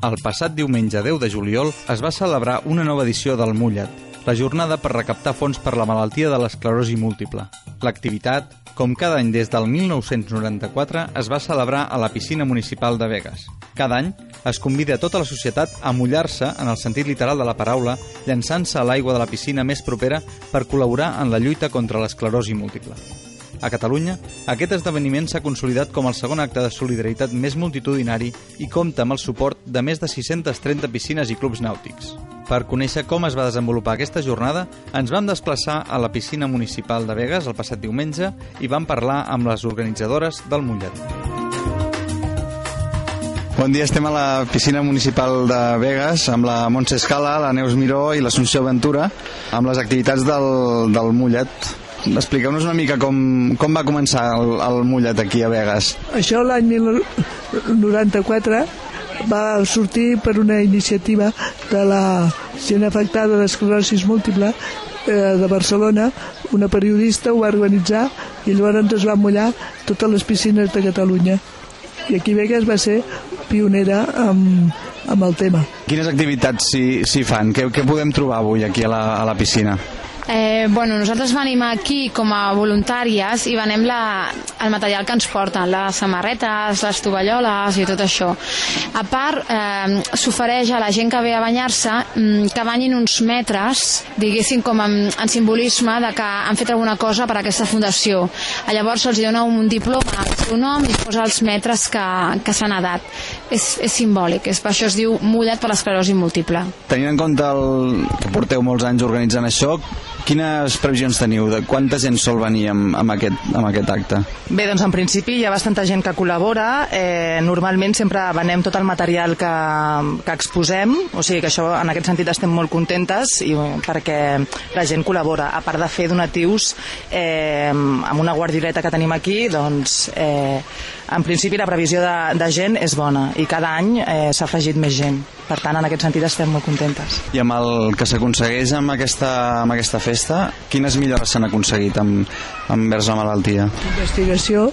El passat diumenge 10 de juliol es va celebrar una nova edició del Mullet, la jornada per recaptar fons per la malaltia de l'esclerosi múltiple. L'activitat, com cada any des del 1994, es va celebrar a la piscina municipal de Vegas. Cada any es convida tota la societat a mullar-se, en el sentit literal de la paraula, llançant-se a l'aigua de la piscina més propera per col·laborar en la lluita contra l'esclerosi múltiple. A Catalunya, aquest esdeveniment s'ha consolidat com el segon acte de solidaritat més multitudinari i compta amb el suport de més de 630 piscines i clubs nàutics. Per conèixer com es va desenvolupar aquesta jornada, ens vam desplaçar a la piscina municipal de Vegas el passat diumenge i vam parlar amb les organitzadores del Mullet. Bon dia, estem a la piscina municipal de Vegas amb la Montse Escala, la Neus Miró i l'Assumpció Ventura amb les activitats del, del Mullet. Expliqueu-nos una mica com, com va començar el, el Mullet aquí a Vegas. Això l'any 1994 va sortir per una iniciativa de la gent afectada d'esclerosis múltiple eh, de Barcelona, una periodista ho va organitzar i llavors es van mullar totes les piscines de Catalunya. I aquí Vegas va ser pionera amb, amb el tema. Quines activitats s'hi fan? Què, què podem trobar avui aquí a la, a la piscina? Eh, bueno, nosaltres venim aquí com a voluntàries i venem la, el material que ens porten, les samarretes, les tovalloles i tot això. A part, eh, s'ofereix a la gent que ve a banyar-se mm, que banyin uns metres, diguéssim com en, en simbolisme de que han fet alguna cosa per a aquesta fundació. A llavors se'ls dona un diploma al seu nom i posa els metres que, que s'han edat. És, és simbòlic, és, per això es diu mullet per l'esclerosi múltiple. Tenint en compte el, que porteu molts anys organitzant això, Quines previsions teniu? De quanta gent sol venir amb, amb, aquest, amb aquest acte? Bé, doncs en principi hi ha bastanta gent que col·labora. Eh, normalment sempre venem tot el material que, que exposem, o sigui que això en aquest sentit estem molt contentes i, perquè la gent col·labora. A part de fer donatius eh, amb una guardioleta que tenim aquí, doncs eh, en principi la previsió de, de gent és bona i cada any eh, s'ha afegit més gent. Per tant, en aquest sentit estem molt contentes. I amb el que s'aconsegueix amb, aquesta, amb aquesta festa, quines millores s'han aconseguit amb, envers la malaltia? Investigació,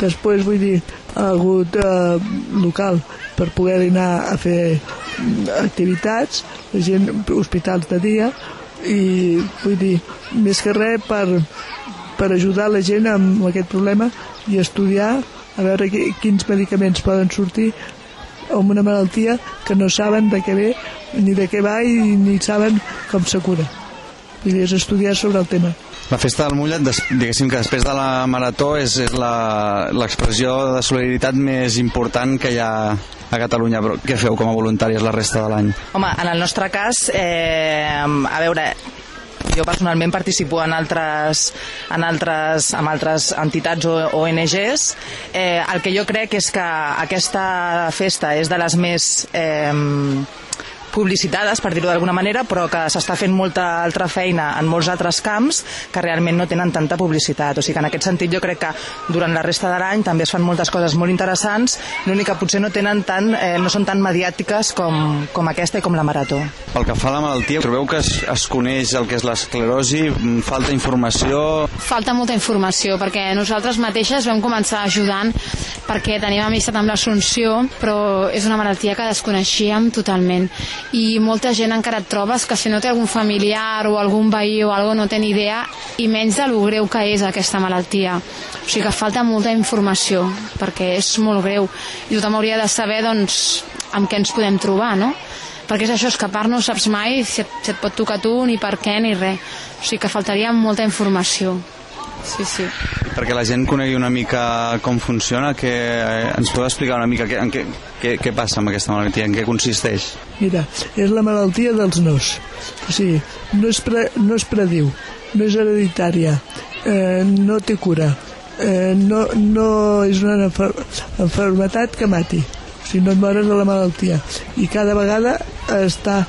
després vull dir, ha hagut eh, local per poder anar a fer activitats, la gent, hospitals de dia, i vull dir, més que res per, per ajudar la gent amb aquest problema i estudiar a veure quins medicaments poden sortir amb una malaltia que no saben de què ve ni de què va i ni saben com se cura. Vull dir, és estudiar sobre el tema. La festa del Mullet, diguéssim que després de la marató és, és l'expressió de solidaritat més important que hi ha a Catalunya, però què feu com a voluntàries la resta de l'any? Home, en el nostre cas, eh, a veure, jo personalment participo en altres, en altres, amb altres entitats o ONGs. Eh, el que jo crec és que aquesta festa és de les més eh, publicitades, per dir-ho d'alguna manera, però que s'està fent molta altra feina en molts altres camps que realment no tenen tanta publicitat. O sigui que en aquest sentit jo crec que durant la resta de l'any també es fan moltes coses molt interessants, l'únic que potser no tenen tant, eh, no són tan mediàtiques com, com aquesta i com la marató. Pel que fa a la malaltia, trobeu que es, es coneix el que és l'esclerosi? Falta informació? Falta molta informació, perquè nosaltres mateixes vam començar ajudant perquè tenim amistat amb l'Assumpció, però és una malaltia que desconeixíem totalment i molta gent encara et trobes que si no té algun familiar o algun veí o algo no té ni idea i menys de lo greu que és aquesta malaltia. O sigui que falta molta informació perquè és molt greu i tothom hauria de saber doncs, amb què ens podem trobar, no? perquè és això, escapar no saps mai si et, si et pot tocar tu, ni per què, ni res. O sigui que faltaria molta informació. Sí, sí. Perquè la gent conegui una mica com funciona, que eh, ens podeu explicar una mica què, en què, què, què passa amb aquesta malaltia, en què consisteix? Mira, és la malaltia dels nos. O sigui, no es, pre, no es prediu, no és hereditària, eh, no té cura, eh, no, no és una enfermetat que mati si no et mores de la malaltia i cada vegada està,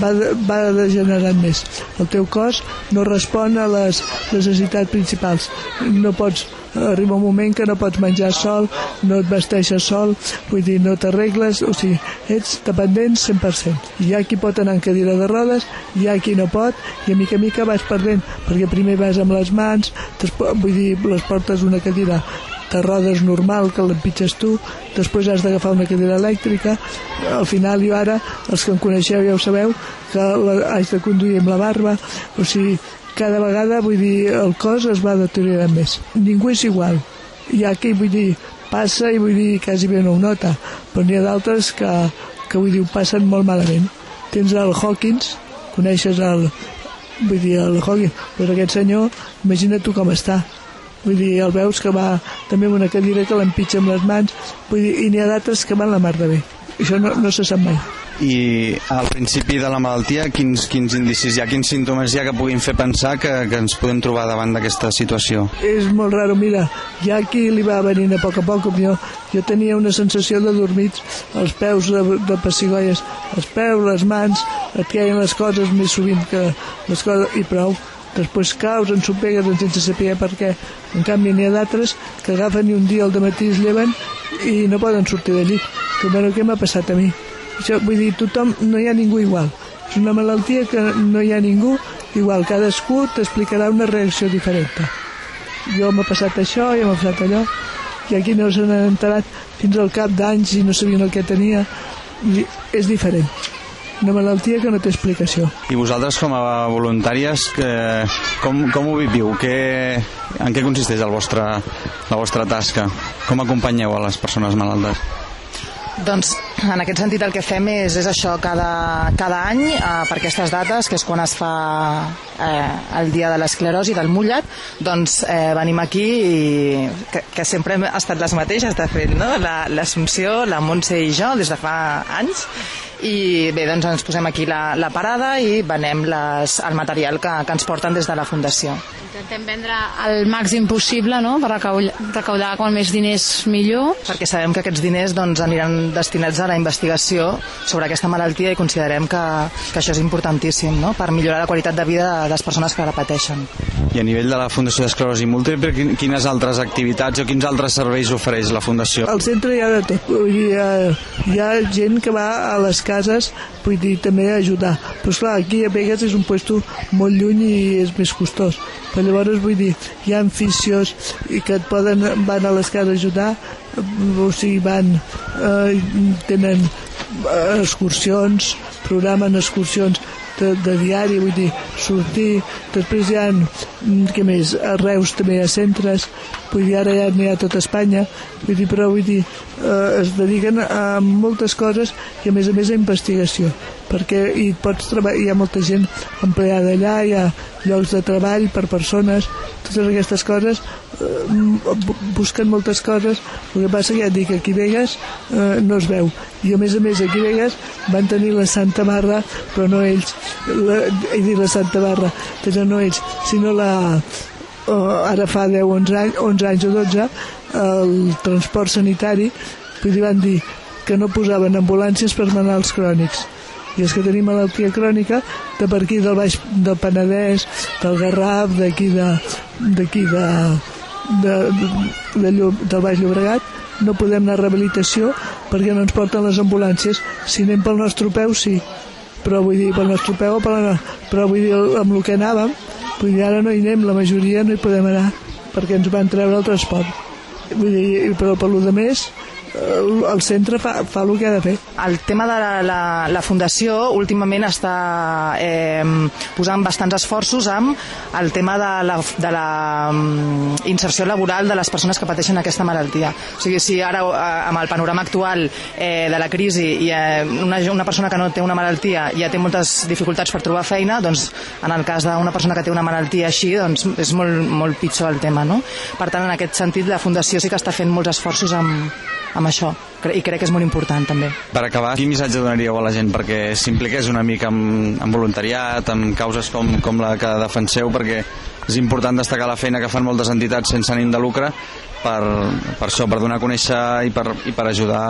va, va degenerant més el teu cos no respon a les necessitats principals no pots arriba un moment que no pots menjar sol, no et vesteixes sol, vull dir, no t'arregles, o sigui, ets dependent 100%. Hi ha qui pot anar en cadira de rodes, hi ha qui no pot, i a mica a mica vas perdent, perquè primer vas amb les mans, vull dir, les portes una cadira de rodes normal que l'empitges tu, després has d'agafar una cadira elèctrica, al final jo ara, els que em coneixeu ja ho sabeu, que la, haig de conduir amb la barba, o sigui, cada vegada, vull dir, el cos es va deteriorant més. Ningú és igual. Hi ha qui, vull dir, passa i vull dir, quasi bé no ho nota, però n'hi ha d'altres que, que vull dir, ho passen molt malament. Tens el Hawkins, coneixes el, vull dir, el Hawkins, però aquest senyor, imagina't tu com està. Vull dir, el veus que va també amb una cadira que l'empitja amb les mans, vull dir, i n'hi ha d'altres que van la mar de bé. Això no, no se sap mai. I al principi de la malaltia quins, quins indicis hi ha, quins símptomes hi ha que puguin fer pensar que, que ens podem trobar davant d'aquesta situació? És molt raro, mira, ha qui li va venint a poc a poc, com jo, jo tenia una sensació de dormits als peus de, de pessigolles, els peus, les mans, et queien les coses més sovint que les coses, i prou després caus, ensopeguen sense saber per què. En canvi, n'hi ha d'altres que agafen i un dia al matí es lleven i no poden sortir de llit. Que, bueno, què m'ha passat a mi? Això, vull dir, tothom, no hi ha ningú igual. És una malaltia que no hi ha ningú igual. Cadascú t'explicarà una reacció diferent. Jo m'ha passat això, jo m'ha passat allò, i aquí no se n'han enterat fins al cap d'anys i no sabien el que tenia. I és diferent una malaltia que no té explicació. I vosaltres com a voluntàries que, com, com ho viviu? Que, en què consisteix el vostre, la vostra tasca? Com acompanyeu a les persones malaltes? Doncs en aquest sentit el que fem és, és això cada, cada any eh, per aquestes dates, que és quan es fa eh, el dia de l'esclerosi del mullat, doncs eh, venim aquí i que, que sempre hem estat les mateixes de fet, no? l'Assumpció, la, la Montse i jo des de fa anys i bé, doncs ens posem aquí la, la parada i venem les, el material que, que ens porten des de la Fundació. Intentem vendre el màxim possible no? per recaudar, recaudar com més diners millor. Perquè sabem que aquests diners doncs, aniran destinats a la investigació sobre aquesta malaltia i considerem que, que això és importantíssim no? per millorar la qualitat de vida de les persones que la pateixen. I a nivell de la Fundació d'Esclerosi Múltiple, quines altres activitats o quins altres serveis ofereix la Fundació? Al centre hi ha de tot. Hi ha, hi ha gent que va a les cases, vull dir, també ajudar. Però esclar, aquí a Vegas és un puesto molt lluny i és més costós. Però llavors, vull dir, hi ha i que et poden, van a les cases a ajudar, o sigui, van, eh, tenen eh, excursions, programen excursions de, de diari, vull dir, sortir, després hi ha, mm, què més, a Reus també hi ha centres, vull dir, ara ja n'hi ha a tot Espanya, vull dir, però vull dir, eh, es dediquen a moltes coses i a més a més a investigació, perquè hi pots treballar, hi ha molta gent empleada allà, hi ha llocs de treball per persones, totes aquestes coses eh, busquen moltes coses. El que passa que ja et dic aquí Vegas eh, no es veu. I a més a més aquí Vegas van tenir la Santa Barra però no ells la, he dit la Santa Barra però no ells sinó la eh, ara fa 10 11 anys, 11 anys o 12 el transport sanitari dir, van dir que no posaven ambulàncies per malalts crònics i els que tenim malaltia crònica de per aquí del Baix del Penedès del Garraf d'aquí de, d'aquí de, de, de, de, del Baix Llobregat. No podem anar a rehabilitació perquè no ens porten les ambulàncies. Si anem pel nostre peu sí. Però vull dir pel nostre peu per la, però vull dir amb el que anàvem vull dir ara no hi anem la majoria no hi podem anar perquè ens van treure el transport vull dir, però per lo de més el centre fa, fa el que ha de fer. El tema de la, la, la Fundació últimament està eh, posant bastants esforços amb el tema de la, de la um, inserció laboral de les persones que pateixen aquesta malaltia. O sigui, si ara eh, amb el panorama actual eh, de la crisi i eh, una, una persona que no té una malaltia ja té moltes dificultats per trobar feina, doncs en el cas d'una persona que té una malaltia així, doncs és molt, molt pitjor el tema, no? Per tant, en aquest sentit, la Fundació sí que està fent molts esforços amb, amb això i crec que és molt important també. Per acabar, quin missatge donaríeu a la gent perquè s'impliqués una mica en, en voluntariat, en causes com, com la que defenseu, perquè és important destacar la feina que fan moltes entitats sense ànim de lucre per, per això, per donar a conèixer i per, i per ajudar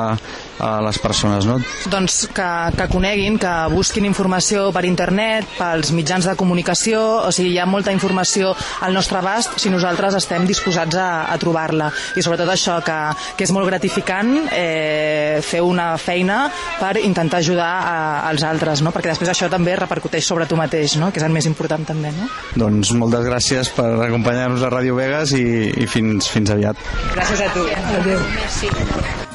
a les persones, no? Doncs que, que coneguin, que busquin informació per internet, pels mitjans de comunicació, o sigui, hi ha molta informació al nostre abast si nosaltres estem disposats a, a trobar-la. I sobretot això, que, que és molt gratificant sacrificant eh, fer una feina per intentar ajudar a, als altres, no? perquè després això també repercuteix sobre tu mateix, no? que és el més important també. No? Doncs moltes gràcies per acompanyar-nos a Ràdio Vegas i, i fins, fins aviat. Gràcies a tu. Adéu. Merci.